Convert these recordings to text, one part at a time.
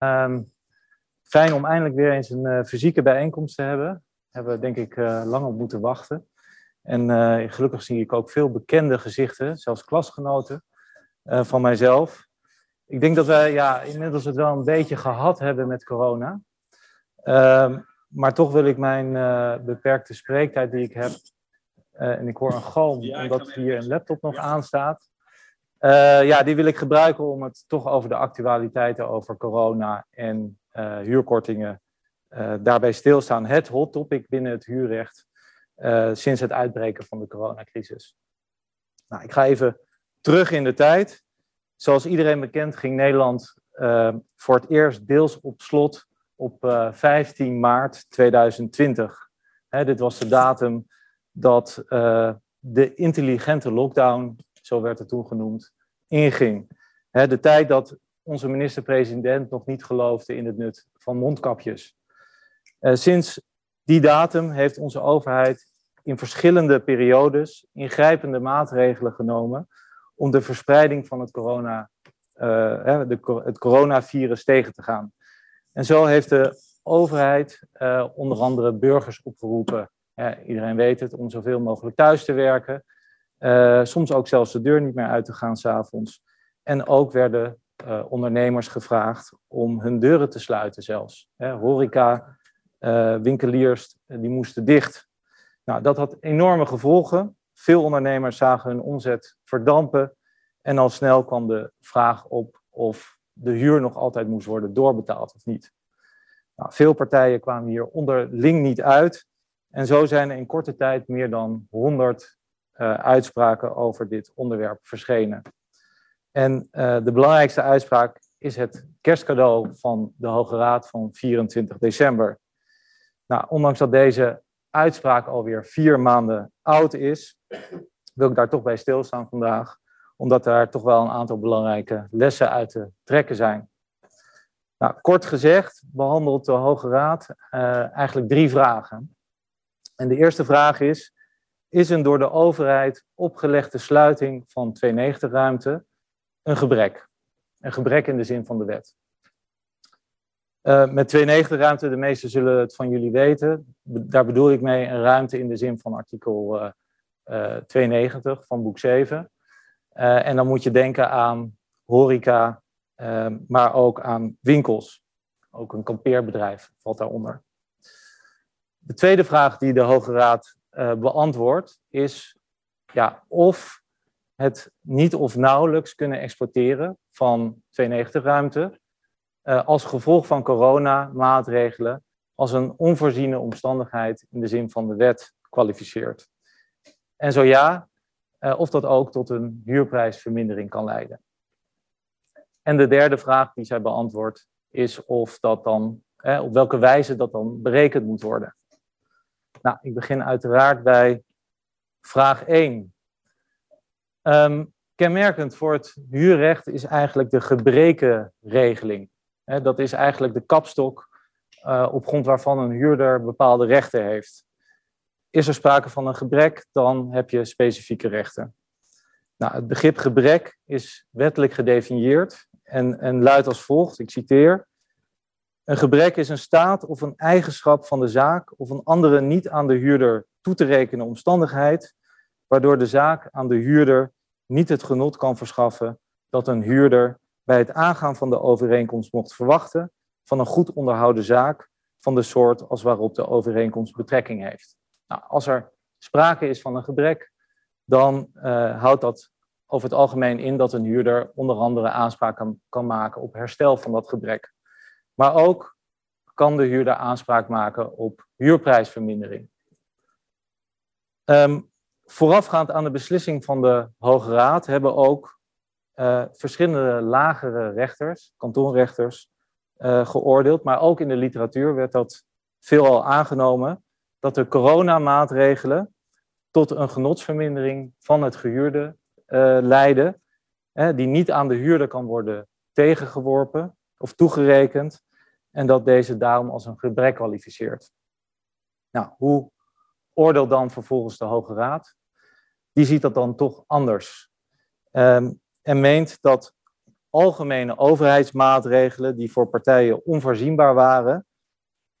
Ehm, fijn om eindelijk weer eens een uh, fysieke bijeenkomst te hebben. Hebben we denk ik uh, lang op moeten wachten. En uh, gelukkig zie ik ook veel bekende gezichten, zelfs klasgenoten van mijzelf. Ik denk dat wij ja, inmiddels het wel een beetje gehad hebben met corona. Ehm, maar toch wil ik mijn beperkte spreektijd die ik heb. en ik hoor een galm, omdat hier een laptop nog aanstaat. Uh, ja, die wil ik gebruiken om het toch over de actualiteiten over corona en uh, huurkortingen uh, daarbij stilstaan. Het hot topic binnen het huurrecht sinds het uitbreken van de coronacrisis. Nou, ik ga even terug in de tijd. Zoals iedereen bekend ging Nederland voor het eerst deels op slot op 15 maart 2020. Hè, dit was de datum dat de intelligente lockdown zo werd het toen genoemd, inging. de tijd dat onze minister-president nog niet geloofde in het nut van mondkapjes. Uh, sinds die datum heeft onze overheid in verschillende periodes ingrijpende maatregelen genomen om de verspreiding van het, corona, uh, de, het coronavirus tegen te gaan. En zo heeft de overheid uh, onder andere burgers opgeroepen, iedereen weet het, om zoveel mogelijk thuis te werken. Uh, soms ook zelfs de deur niet meer uit te gaan s'avonds. En ook werden uh, ondernemers gevraagd om hun deuren te sluiten zelfs. Hè, horeca, uh, winkeliers, die moesten dicht. Nou, dat had enorme gevolgen. Veel ondernemers zagen hun omzet verdampen. En al snel kwam de vraag op of de huur nog altijd moest worden doorbetaald of niet. Nou, veel partijen kwamen hier onderling niet uit. En zo zijn er in korte tijd meer dan 100 uh, uitspraken over dit onderwerp verschenen. En uh, de belangrijkste uitspraak is het kerstcadeau van de Hoge Raad van 24 december. Nou, ondanks dat deze uitspraak alweer vier maanden oud is, wil ik daar toch bij stilstaan vandaag, omdat daar toch wel een aantal belangrijke lessen uit te trekken zijn. Nou, kort gezegd behandelt de Hoge Raad uh, eigenlijk drie vragen. En de eerste vraag is, is een door de overheid opgelegde sluiting van 290-ruimte een gebrek. Een gebrek in de zin van de wet. Uh, met 290-ruimte, de meesten zullen het van jullie weten. Daar bedoel ik mee een ruimte in de zin van artikel uh, uh, 92 van boek 7. Uh, en dan moet je denken aan horeca, uh, maar ook aan winkels. Ook een kampeerbedrijf valt daaronder. De tweede vraag die de Hoge Raad uh, beantwoord, is ja, of het niet of nauwelijks kunnen exporteren van 290-ruimte uh, als gevolg van coronamaatregelen als een onvoorziene omstandigheid in de zin van de wet kwalificeert. En zo ja, uh, of dat ook tot een huurprijsvermindering kan leiden. En de derde vraag die zij beantwoordt is of dat dan, eh, op welke wijze dat dan berekend moet worden. Nou, ik begin uiteraard bij vraag 1. Um, ehm, kenmerkend voor het huurrecht is eigenlijk de gebrekenregeling. He, dat is eigenlijk de kapstok uh, op grond waarvan een huurder bepaalde rechten heeft. Is er sprake van een gebrek, dan heb je specifieke rechten. Nou, het begrip gebrek is wettelijk gedefinieerd en, en luidt als volgt, ik citeer. Een gebrek is een staat of een eigenschap van de zaak of een andere niet aan de huurder toe te rekenen omstandigheid, waardoor de zaak aan de huurder niet het genot kan verschaffen dat een huurder bij het aangaan van de overeenkomst mocht verwachten van een goed onderhouden zaak van de soort als waarop de overeenkomst betrekking heeft. Nou, als er sprake is van een gebrek, dan uh, houdt dat over het algemeen in dat een huurder onder andere aanspraak kan, kan maken op herstel van dat gebrek. Maar ook kan de huurder aanspraak maken op huurprijsvermindering. Um, voorafgaand aan de beslissing van de Hoge Raad hebben ook uh, verschillende lagere rechters, kantonrechters, uh, geoordeeld. Maar ook in de literatuur werd dat veelal aangenomen dat de coronamaatregelen tot een genotsvermindering van het gehuurde uh, leiden, die niet aan de huurder kan worden tegengeworpen of toegerekend, en dat deze daarom als een gebrek kwalificeert. Nou, hoe oordeelt dan vervolgens de Hoge Raad? Die ziet dat dan toch anders. Um, en meent dat algemene overheidsmaatregelen die voor partijen onvoorzienbaar waren,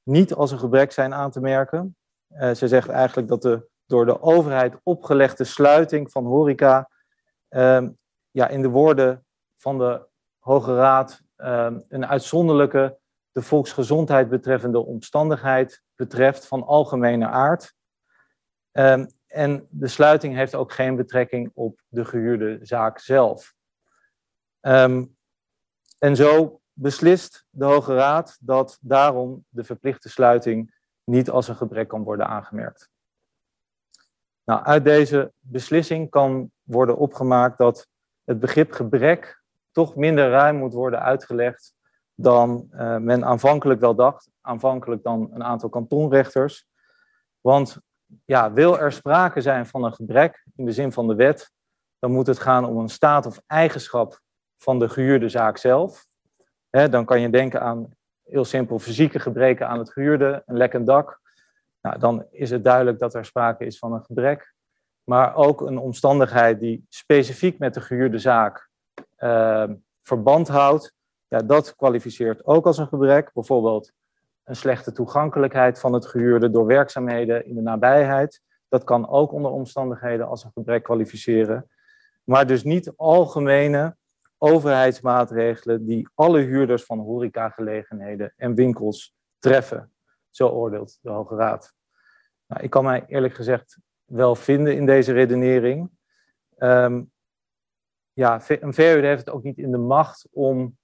niet als een gebrek zijn aan te merken. Uh, ze zegt eigenlijk dat de door de overheid opgelegde sluiting van horeca ehm, ja, in de woorden van de Hoge Raad ehm, een uitzonderlijke, de volksgezondheid betreffende omstandigheid betreft van algemene aard. Ehm, en de sluiting heeft ook geen betrekking op de gehuurde zaak zelf. en zo beslist de Hoge Raad dat daarom de verplichte sluiting niet als een gebrek kan worden aangemerkt. Nou, uit deze beslissing kan worden opgemaakt dat het begrip gebrek toch minder ruim moet worden uitgelegd dan uh, men aanvankelijk wel dacht, aanvankelijk dan een aantal kantonrechters. Want ja, wil er sprake zijn van een gebrek in de zin van de wet, dan moet het gaan om een staat of eigenschap van de gehuurde zaak zelf. dan kan je denken aan heel simpel fysieke gebreken aan het gehuurde, een lekkend dak. Nou, dan is het duidelijk dat er sprake is van een gebrek. Maar ook een omstandigheid die specifiek met de gehuurde zaak uh, verband houdt, ja, dat kwalificeert ook als een gebrek. Bijvoorbeeld een slechte toegankelijkheid van het gehuurde door werkzaamheden in de nabijheid. Dat kan ook onder omstandigheden als een gebrek kwalificeren. Maar dus niet algemene overheidsmaatregelen die alle huurders van horecagelegenheden en winkels treffen. Zo oordeelt de Hoge Raad. Nou, ik kan mij eerlijk gezegd wel vinden in deze redenering. Um, ja, een verhuurder heeft het ook niet in de macht om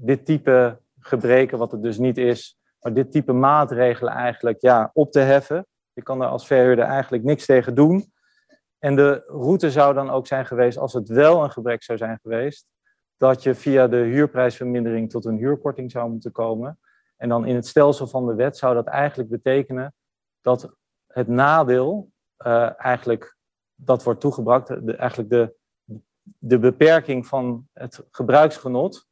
dit type gebreken, wat het dus niet is, maar dit type maatregelen eigenlijk ja, op te heffen. Je kan er als verhuurder eigenlijk niks tegen doen. En de route zou dan ook zijn geweest, als het wel een gebrek zou zijn geweest, dat je via de huurprijsvermindering tot een huurkorting zou moeten komen. En dan in het stelsel van de wet zou dat eigenlijk betekenen dat het nadeel uh, eigenlijk dat wordt toegebracht, eigenlijk de, de beperking van het gebruiksgenot,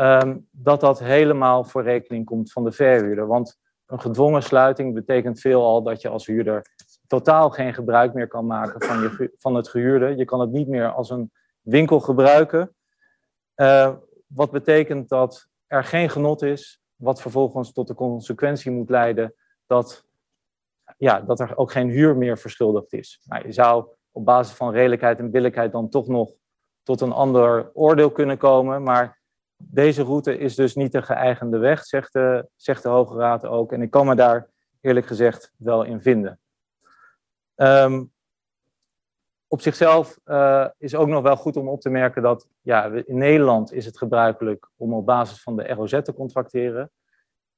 um, dat dat helemaal voor rekening komt van de verhuurder. Want een gedwongen sluiting betekent veelal dat je als huurder totaal geen gebruik meer kan maken van, je, van het gehuurde. Je kan het niet meer als een winkel gebruiken. Uh, wat betekent dat er geen genot is, wat vervolgens tot de consequentie moet leiden dat, ja, dat er ook geen huur meer verschuldigd is. Nou, je zou op basis van redelijkheid en billijkheid dan toch nog tot een ander oordeel kunnen komen, maar deze route is dus niet de geëigende weg, zegt de, zegt de Hoge Raad ook. En ik kan me daar eerlijk gezegd wel in vinden. Um, op zichzelf uh, is ook nog wel goed om op te merken dat ja, in Nederland is het gebruikelijk om op basis van de ROZ te contracteren.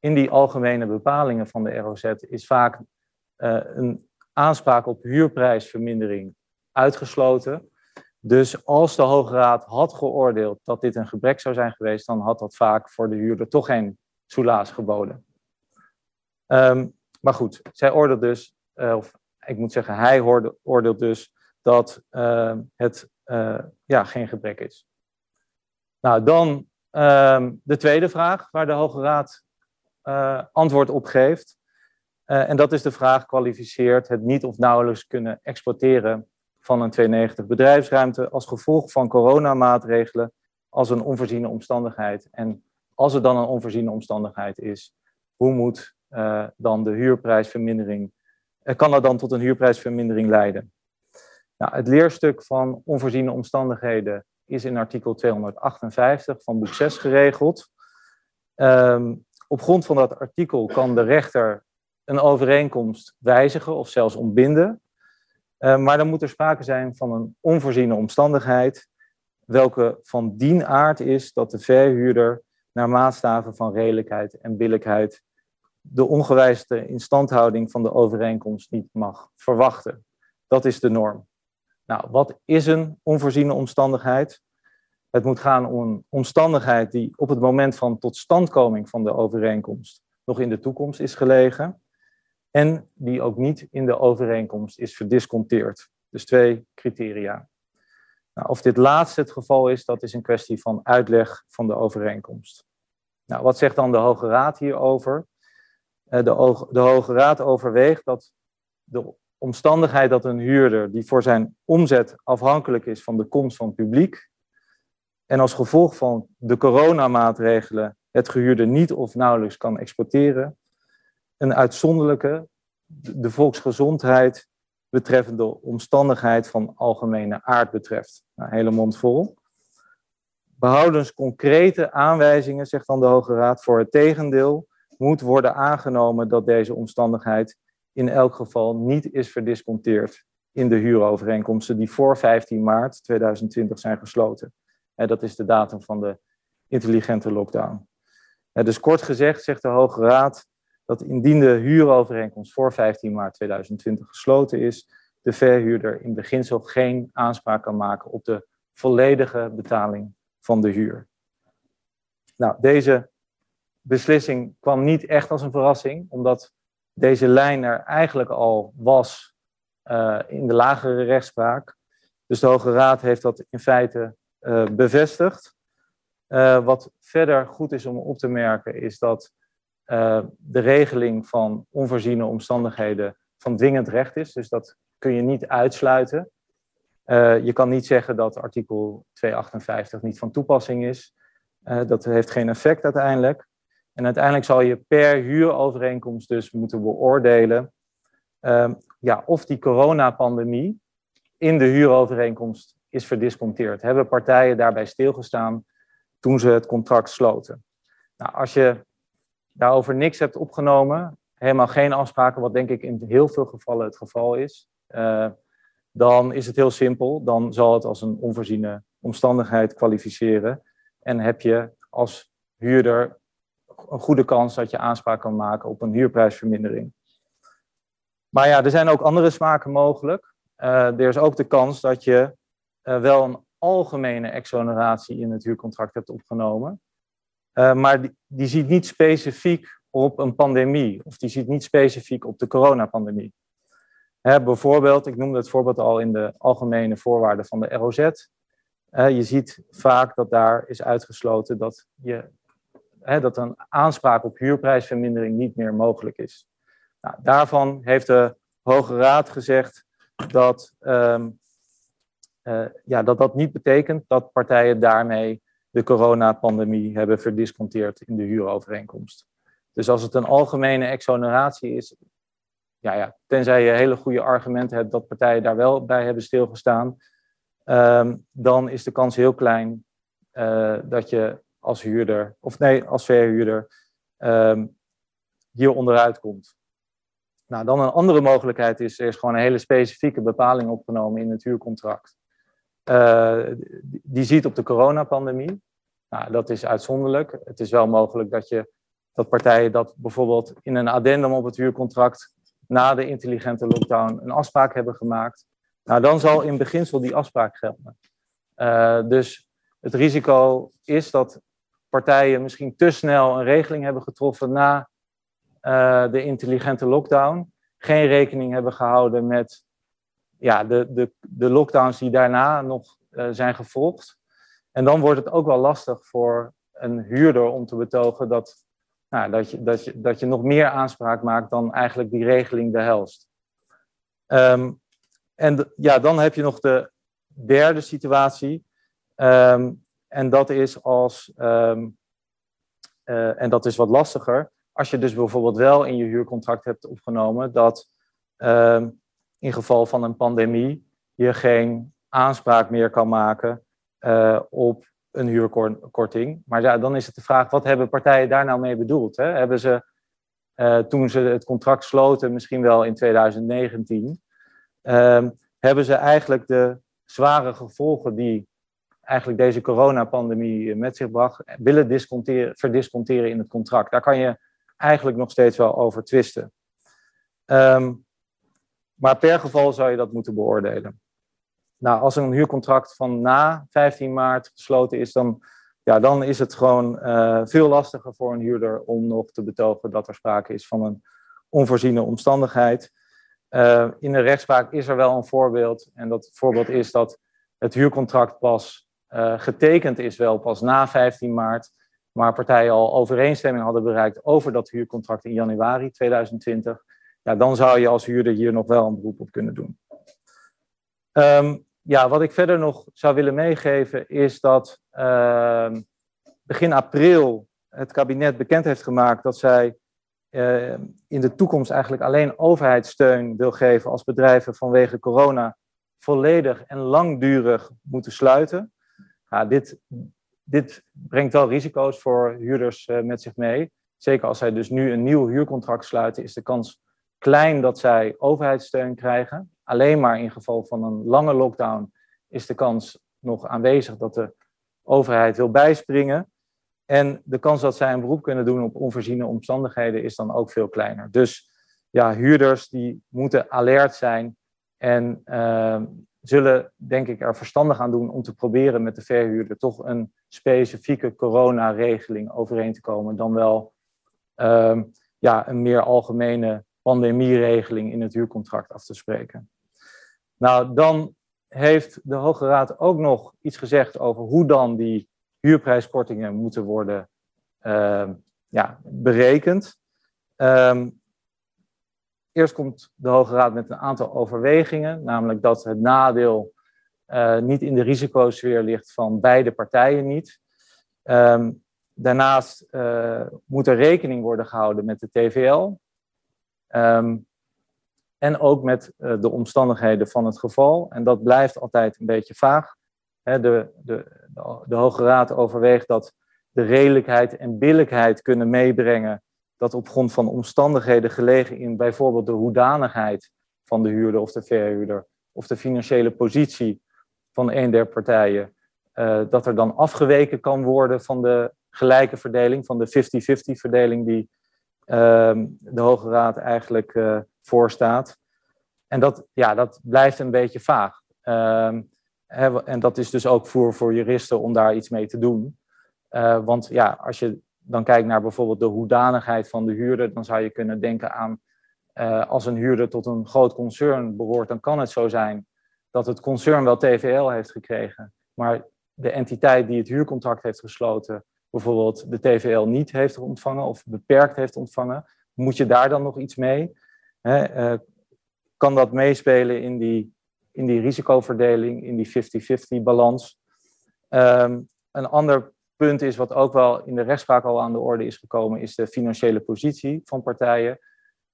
In die algemene bepalingen van de ROZ is vaak uh, een aanspraak op huurprijsvermindering uitgesloten. Dus als de Hoge Raad had geoordeeld dat dit een gebrek zou zijn geweest, dan had dat vaak voor de huurder toch geen soelaas geboden. Um, maar goed, zij oordeelt dus, uh, of ik moet zeggen, hij oordeelt dus dat uh, het uh, ja, geen gebrek is. Nou, dan um, de tweede vraag waar de Hoge Raad uh, antwoord op geeft. en dat is de vraag: kwalificeert het niet of nauwelijks kunnen exporteren van een 290 bedrijfsruimte als gevolg van coronamaatregelen als een onvoorziene omstandigheid? En als er dan een onvoorziene omstandigheid is, hoe moet dan de huurprijsvermindering, kan dat dan tot een huurprijsvermindering leiden? Nou, het leerstuk van onvoorziene omstandigheden is in artikel 258 van boek 6 geregeld. Um, op grond van dat artikel kan de rechter een overeenkomst wijzigen of zelfs ontbinden. Uh, maar dan moet er sprake zijn van een onvoorziene omstandigheid, welke van dien aard is dat de verhuurder naar maatstaven van redelijkheid en billijkheid de ongewijzigde instandhouding van de overeenkomst niet mag verwachten. Dat is de norm. Nou, wat is een onvoorziene omstandigheid? Het moet gaan om een omstandigheid die op het moment van totstandkoming van de overeenkomst nog in de toekomst is gelegen en die ook niet in de overeenkomst is verdisconteerd. Dus twee criteria. Nou, of dit laatste het geval is, dat is een kwestie van uitleg van de overeenkomst. Nou, wat zegt dan de Hoge Raad hierover? Eh, de, de Hoge Raad overweegt dat de omstandigheid dat een huurder die voor zijn omzet afhankelijk is van de komst van publiek en als gevolg van de coronamaatregelen het gehuurde niet of nauwelijks kan exporteren, een uitzonderlijke, de volksgezondheid betreffende omstandigheid van algemene aard betreft. Nou, hele mond vol. Behoudens concrete aanwijzingen, zegt dan de Hoge Raad, voor het tegendeel, moet worden aangenomen dat deze omstandigheid in elk geval niet is verdisconteerd in de huurovereenkomsten die voor 15 maart 2020 zijn gesloten. Dat is de datum van de intelligente lockdown. Dus kort gezegd zegt de Hoge Raad dat indien de huurovereenkomst voor 15 maart 2020 gesloten is, de verhuurder in beginsel geen aanspraak kan maken op de volledige betaling van de huur. Nou, deze beslissing kwam niet echt als een verrassing, omdat deze lijn er eigenlijk al was uh, in de lagere rechtspraak. Dus de Hoge Raad heeft dat in feite uh, bevestigd. Uh, wat verder goed is om op te merken, is dat de regeling van onvoorziene omstandigheden van dwingend recht is. Dus dat kun je niet uitsluiten. je kan niet zeggen dat artikel 258 niet van toepassing is. dat heeft geen effect uiteindelijk. En uiteindelijk zal je per huurovereenkomst dus moeten beoordelen um, ja, of die coronapandemie in de huurovereenkomst is verdisconteerd. Hebben partijen daarbij stilgestaan toen ze het contract sloten? Nou, als je daarover niks hebt opgenomen, helemaal geen afspraken, wat denk ik in heel veel gevallen het geval is, uh, dan is het heel simpel. Dan zal het als een onvoorziene omstandigheid kwalificeren. En heb je als huurder een goede kans dat je aanspraak kan maken op een huurprijsvermindering. Maar ja, er zijn ook andere smaken mogelijk. Uh, er is ook de kans dat je uh, wel een algemene exoneratie in het huurcontract hebt opgenomen. Uh, maar die, ziet niet specifiek op een pandemie of die ziet niet specifiek op de coronapandemie. Hè, bijvoorbeeld, ik noemde het voorbeeld al in de algemene voorwaarden van de ROZ. je ziet vaak dat daar is uitgesloten dat je hè, dat een aanspraak op huurprijsvermindering niet meer mogelijk is. Nou, daarvan heeft de Hoge Raad gezegd dat, um, uh, ja, dat dat niet betekent dat partijen daarmee de coronapandemie hebben verdisconteerd in de huurovereenkomst. Dus als het een algemene exoneratie is, ja, ja, tenzij je hele goede argumenten hebt dat partijen daar wel bij hebben stilgestaan, um, dan is de kans heel klein uh, dat je als huurder, of nee, als verhuurder, um, hier onderuit komt. Nou, dan een andere mogelijkheid is, er is gewoon een hele specifieke bepaling opgenomen in het huurcontract. Uh, die ziet op de coronapandemie. Nou, dat is uitzonderlijk. Het is wel mogelijk dat, je, dat partijen dat bijvoorbeeld in een addendum op het huurcontract na de intelligente lockdown een afspraak hebben gemaakt. Nou, dan zal in beginsel die afspraak gelden. Uh, dus het risico is dat partijen misschien te snel een regeling hebben getroffen na uh, de intelligente lockdown. Geen rekening hebben gehouden met ja, de, de, de lockdowns die daarna nog uh, zijn gevolgd. En dan wordt het ook wel lastig voor een huurder om te betogen dat, nou, dat, je, dat, je, dat je nog meer aanspraak maakt dan eigenlijk die regeling behelst. Um, en ja, dan heb je nog de derde situatie. Um, en dat is als, um, uh, en dat is wat lastiger, als je dus bijvoorbeeld wel in je huurcontract hebt opgenomen dat in geval van een pandemie je geen aanspraak meer kan maken uh, op een huurkorting. Maar ja, dan is het de vraag, wat hebben partijen daar nou mee bedoeld? Hè? Hebben ze uh, toen ze het contract sloten, misschien wel in 2019, um, hebben ze eigenlijk de zware gevolgen die eigenlijk deze coronapandemie met zich bracht, willen disconteren, verdisconteren in het contract. Daar kan je eigenlijk nog steeds wel over twisten. Um, maar per geval zou je dat moeten beoordelen. Nou, als een huurcontract van na 15 maart gesloten is, dan, ja, dan is het gewoon uh, veel lastiger voor een huurder om nog te betogen dat er sprake is van een onvoorziene omstandigheid. Uh, in de rechtspraak is er wel een voorbeeld. En dat voorbeeld is dat het huurcontract pas uh, getekend is wel pas na 15 maart, maar partijen al overeenstemming hadden bereikt over dat huurcontract in januari 2020, ja, dan zou je als huurder hier nog wel een beroep op kunnen doen. Um, ja, wat ik verder nog zou willen meegeven is dat ehm, begin april het kabinet bekend heeft gemaakt dat zij uh, in de toekomst eigenlijk alleen overheidssteun wil geven als bedrijven vanwege corona volledig en langdurig moeten sluiten. Ja, dit, dit brengt wel risico's voor huurders uh, met zich mee. Zeker als zij dus nu een nieuw huurcontract sluiten, is de kans klein dat zij overheidssteun krijgen. Alleen maar in geval van een lange lockdown is de kans nog aanwezig dat de overheid wil bijspringen. En de kans dat zij een beroep kunnen doen op onvoorziene omstandigheden is dan ook veel kleiner. Dus ja, huurders die moeten alert zijn en uh, zullen denk ik er verstandig aan doen om te proberen met de verhuurder toch een specifieke coronaregeling overeen te komen dan wel uh, ja, een meer algemene pandemieregeling in het huurcontract af te spreken. Nou, dan heeft de Hoge Raad ook nog iets gezegd over hoe dan die huurprijskortingen moeten worden uh, ja, berekend. Um, eerst komt de Hoge Raad met een aantal overwegingen, namelijk dat het nadeel uh, niet in de risicosfeer ligt van beide partijen niet. Um, daarnaast uh, moet er rekening worden gehouden met de TVL. Um, en ook met uh, de omstandigheden van het geval. En dat blijft altijd een beetje vaag. De, de, de Hoge Raad overweegt dat de redelijkheid en billijkheid kunnen meebrengen dat op grond van omstandigheden gelegen in bijvoorbeeld de hoedanigheid van de huurder of de verhuurder of de financiële positie van een der partijen, uh, dat er dan afgeweken kan worden van de gelijke verdeling, van de 50-50 verdeling die de Hoge Raad eigenlijk uh, voorstaat. En dat, ja, dat blijft een beetje vaag. Ehm, en dat is dus ook voor, voor juristen om daar iets mee te doen. Uh, want ja, als je dan kijkt naar bijvoorbeeld de hoedanigheid van de huurder, dan zou je kunnen denken aan uh, als een huurder tot een groot concern behoort, dan kan het zo zijn dat het concern wel TVL heeft gekregen, maar de entiteit die het huurcontract heeft gesloten, bijvoorbeeld de TVL niet heeft ontvangen of beperkt heeft ontvangen. Moet je daar dan nog iets mee? Uh, kan dat meespelen in die in die risicoverdeling, in die 50-50 balans. Um, een ander punt is, wat ook wel in de rechtspraak al aan de orde is gekomen, is de financiële positie van partijen.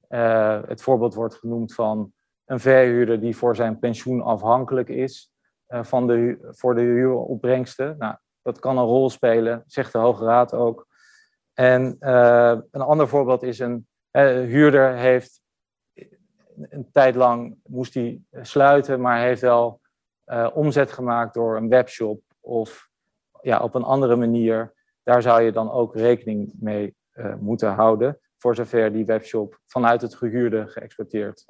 Uh, het voorbeeld wordt genoemd van een verhuurder die voor zijn pensioen afhankelijk is uh, van de, voor de huuropbrengsten. Nou, dat kan een rol spelen, zegt de Hoge Raad ook. En uh, een ander voorbeeld is een huurder heeft een tijd lang moest hij sluiten, maar heeft wel uh, omzet gemaakt door een webshop of ja, op een andere manier. Daar zou je dan ook rekening mee uh, moeten houden, voor zover die webshop vanuit het gehuurde geëxporteerd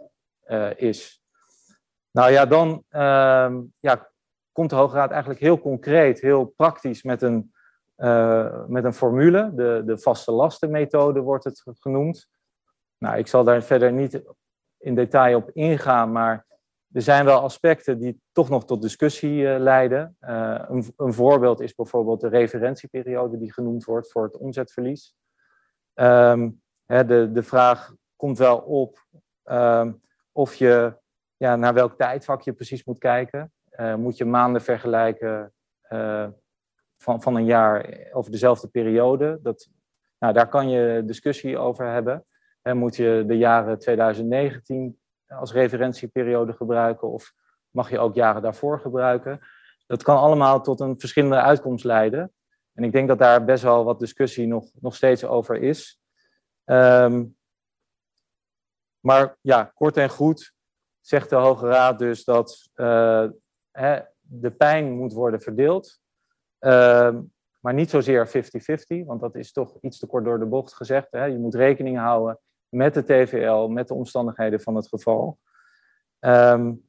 is. Nou ja, dan ehm, ja, komt de Hoge Raad eigenlijk heel concreet, heel praktisch met een, met een formule. De, de vaste lastenmethode wordt het genoemd. Nou, ik zal daar verder niet in detail op ingaan, maar er zijn wel aspecten die toch nog tot discussie uh, leiden. Uh, een, een, voorbeeld is bijvoorbeeld de referentieperiode die genoemd wordt voor het omzetverlies. Um, hè, de, de vraag komt wel op um, of je ja, naar welk tijdvak je precies moet kijken. Uh, moet je maanden vergelijken van, van een jaar over dezelfde periode? Dat, nou, daar kan je discussie over hebben. En moet je de jaren 2019 als referentieperiode gebruiken of mag je ook jaren daarvoor gebruiken? Dat kan allemaal tot een verschillende uitkomst leiden. En ik denk dat daar best wel wat discussie nog, nog steeds over is. Um, maar ja, kort en goed zegt de Hoge Raad dus dat uh, de pijn moet worden verdeeld. Uh, maar niet zozeer 50-50, want dat is toch iets te kort door de bocht gezegd. Hè. Je moet rekening houden met de TVL, met de omstandigheden van het geval. Um,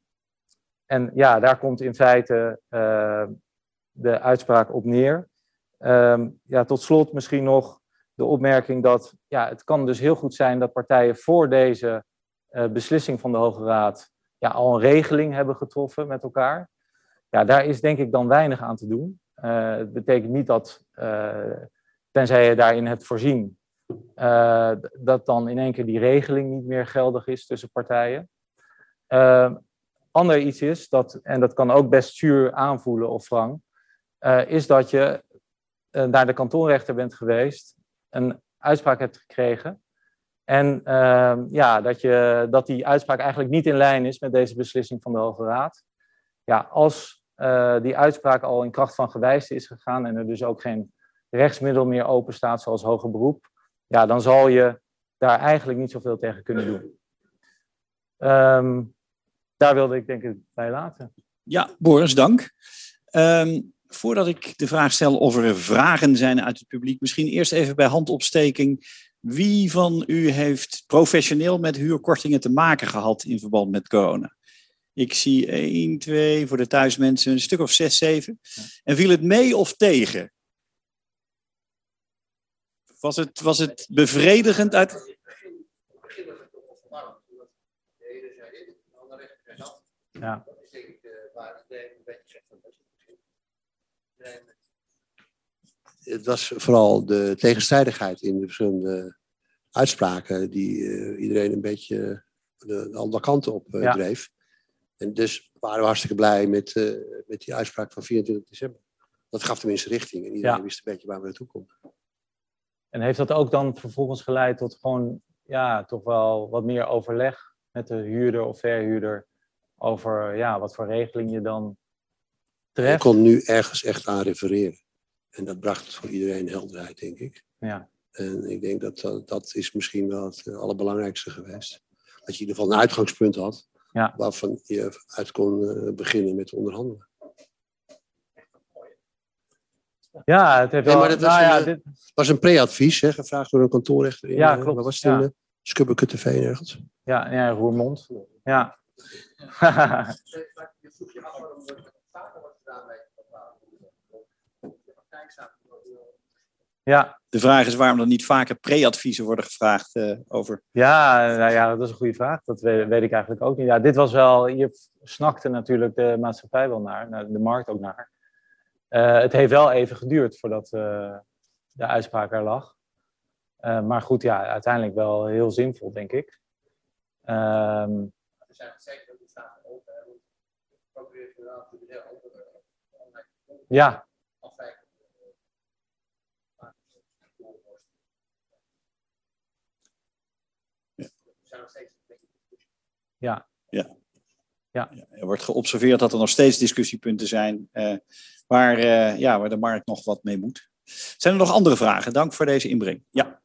en ja, daar komt in feite uh, de uitspraak op neer. Um, ja, tot slot misschien nog de opmerking dat ja, het kan dus heel goed zijn dat partijen voor deze uh, beslissing van de Hoge Raad ja, al een regeling hebben getroffen met elkaar. Ja, daar is denk ik dan weinig aan te doen. Uh, betekent niet dat, tenzij je daarin hebt voorzien, uh, dat dan in één keer die regeling niet meer geldig is tussen partijen. Uh, ander iets is, dat, en dat kan ook best zuur aanvoelen of wrang, is dat je naar de kantonrechter bent geweest, een uitspraak hebt gekregen en ehm, ja, dat, je, dat die uitspraak eigenlijk niet in lijn is met deze beslissing van de Hoge Raad. Ja, als uh, die uitspraak al in kracht van gewijs is gegaan en er dus ook geen rechtsmiddel meer open staat zoals hoger beroep, ja, dan zal je daar eigenlijk niet zoveel tegen kunnen doen. Um, daar wilde ik denk ik bij laten. Ja, Boris, dank. Um, voordat ik de vraag stel of er vragen zijn uit het publiek, misschien eerst even bij handopsteking wie van u heeft professioneel met huurkortingen te maken gehad in verband met corona? Ik zie 1, 2, voor de thuismensen een stuk of 6, 7. En viel het mee of tegen? Was het, was het bevredigend uit. Ja. het was vooral de tegenstrijdigheid in de verschillende uitspraken die uh, iedereen een beetje de, de andere kanten op uh, ja. dreef. En dus waren we hartstikke blij met, uh, met die uitspraak van 24 december. Dat gaf tenminste richting en iedereen ja. wist een beetje waar we naartoe konden. En heeft dat ook dan vervolgens geleid tot gewoon, ja, toch wel wat meer overleg met de huurder of verhuurder over, ja, wat voor regeling je dan treft? Ik kon nu ergens echt aan refereren. En dat bracht voor iedereen helderheid, denk ik. Ja. En ik denk dat, dat dat is misschien wel het eh, allerbelangrijkste geweest. Dat je in ieder geval een uitgangspunt had ja. waarvan je uit kon uh, beginnen met onderhandelen. Ja, het heeft wel... Nee, maar dat was, nou, ja, een, dit... was een pre-advies, hè, gevraagd door een kantoorrechter. In, Ja, uh, klopt, Waar was het ja. in? TV ergens. Ja, ja, Roermond. Ja. Je vroeg je af waarom er vaker wordt gedaan bij ja. De vraag is waarom er niet vaker pre-adviezen worden gevraagd uh, over. Ja, nou ja, dat is een goede vraag. Dat weet, weet, ik eigenlijk ook niet. Ja, dit was wel, hier snakte natuurlijk de maatschappij wel naar, de markt ook naar. Uh, het heeft wel even geduurd voordat uh, de uitspraak er lag. maar goed, ja, uiteindelijk wel heel zinvol, denk ik. Um, er zijn zeker de vragen open. Ja. Ja. Ja. Ja. Er wordt geobserveerd dat er nog steeds discussiepunten zijn uh, waar, uh, ja, waar de markt nog wat mee moet. Zijn er nog andere vragen? Dank voor deze inbreng. Ja.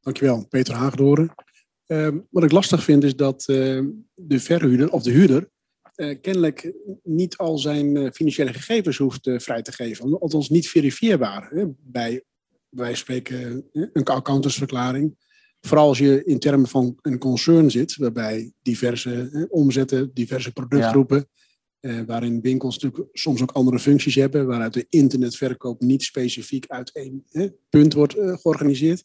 Dankjewel, Peter Haagdoren. Uh, wat ik lastig vind is dat uh, de verhuurder of de huurder uh, kennelijk niet al zijn financiële gegevens hoeft vrij te geven. Althans niet verifieerbaar. Hè? Bij, wij spreken een accountantsverklaring Vooral als je in termen van een concern zit, waarbij diverse eh, omzetten, diverse productgroepen, ja. eh, waarin winkels natuurlijk soms ook andere functies hebben, waaruit de internetverkoop niet specifiek uit één eh, punt wordt eh, georganiseerd.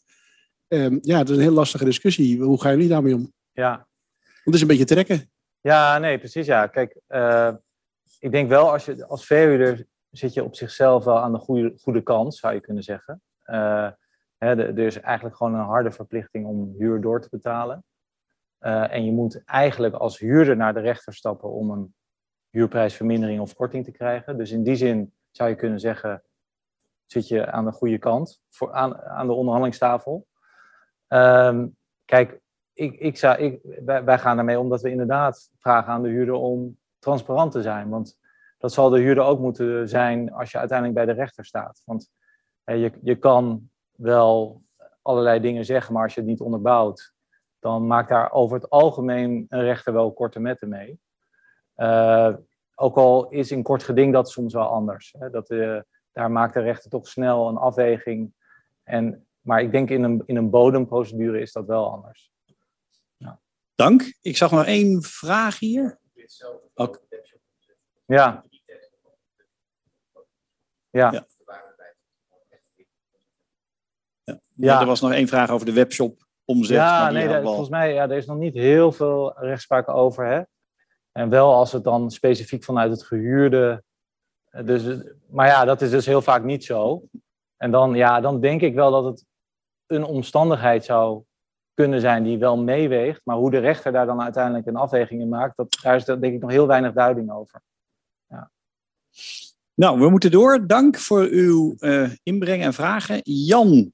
ja, dat is een heel lastige discussie. Hoe gaan jullie daarmee om? Ja. Want het is een beetje trekken. Ja, nee, precies. Ja, kijk, uh, ik denk wel als je als verhuurder zit je op zichzelf wel aan de goede, goede kant, zou je kunnen zeggen. Uh, He, er is eigenlijk gewoon een harde verplichting om huur door te betalen. Uh, en je moet eigenlijk als huurder naar de rechter stappen om een huurprijsvermindering of korting te krijgen. Dus in die zin zou je kunnen zeggen, zit je aan de goede kant voor, aan, aan de onderhandelingstafel. Um, kijk, ik, ik zou, ik, wij, wij gaan ermee omdat we inderdaad vragen aan de huurder om transparant te zijn. Want dat zal de huurder ook moeten zijn als je uiteindelijk bij de rechter staat. Want je, je kan wel allerlei dingen zeggen, maar als je het niet onderbouwt, dan maakt daar over het algemeen een rechter wel korte metten mee. Uh, ook al is in kort geding dat soms wel anders. Hè? Dat, uh, daar maakt de rechter toch snel een afweging. En, maar ik denk in een, in een bodemprocedure is dat wel anders. Ja. Dank. Ik zag nog één vraag hier. Ja. ja. Ja. ja. Er was nog één vraag over de webshop omzet. Ja, nee, volgens mij ja, er is nog niet heel veel rechtspraak over. Hè? En wel als het dan specifiek vanuit het gehuurde. Dus, maar ja, dat is dus heel vaak niet zo. En dan, ja, dan denk ik wel dat het een omstandigheid zou kunnen zijn die wel meeweegt. Maar hoe de rechter daar dan uiteindelijk een afweging in maakt, dat, daar is denk ik nog heel weinig duiding over. Ja. Nou, we moeten door. Dank voor uw uh, inbreng en vragen. Jan,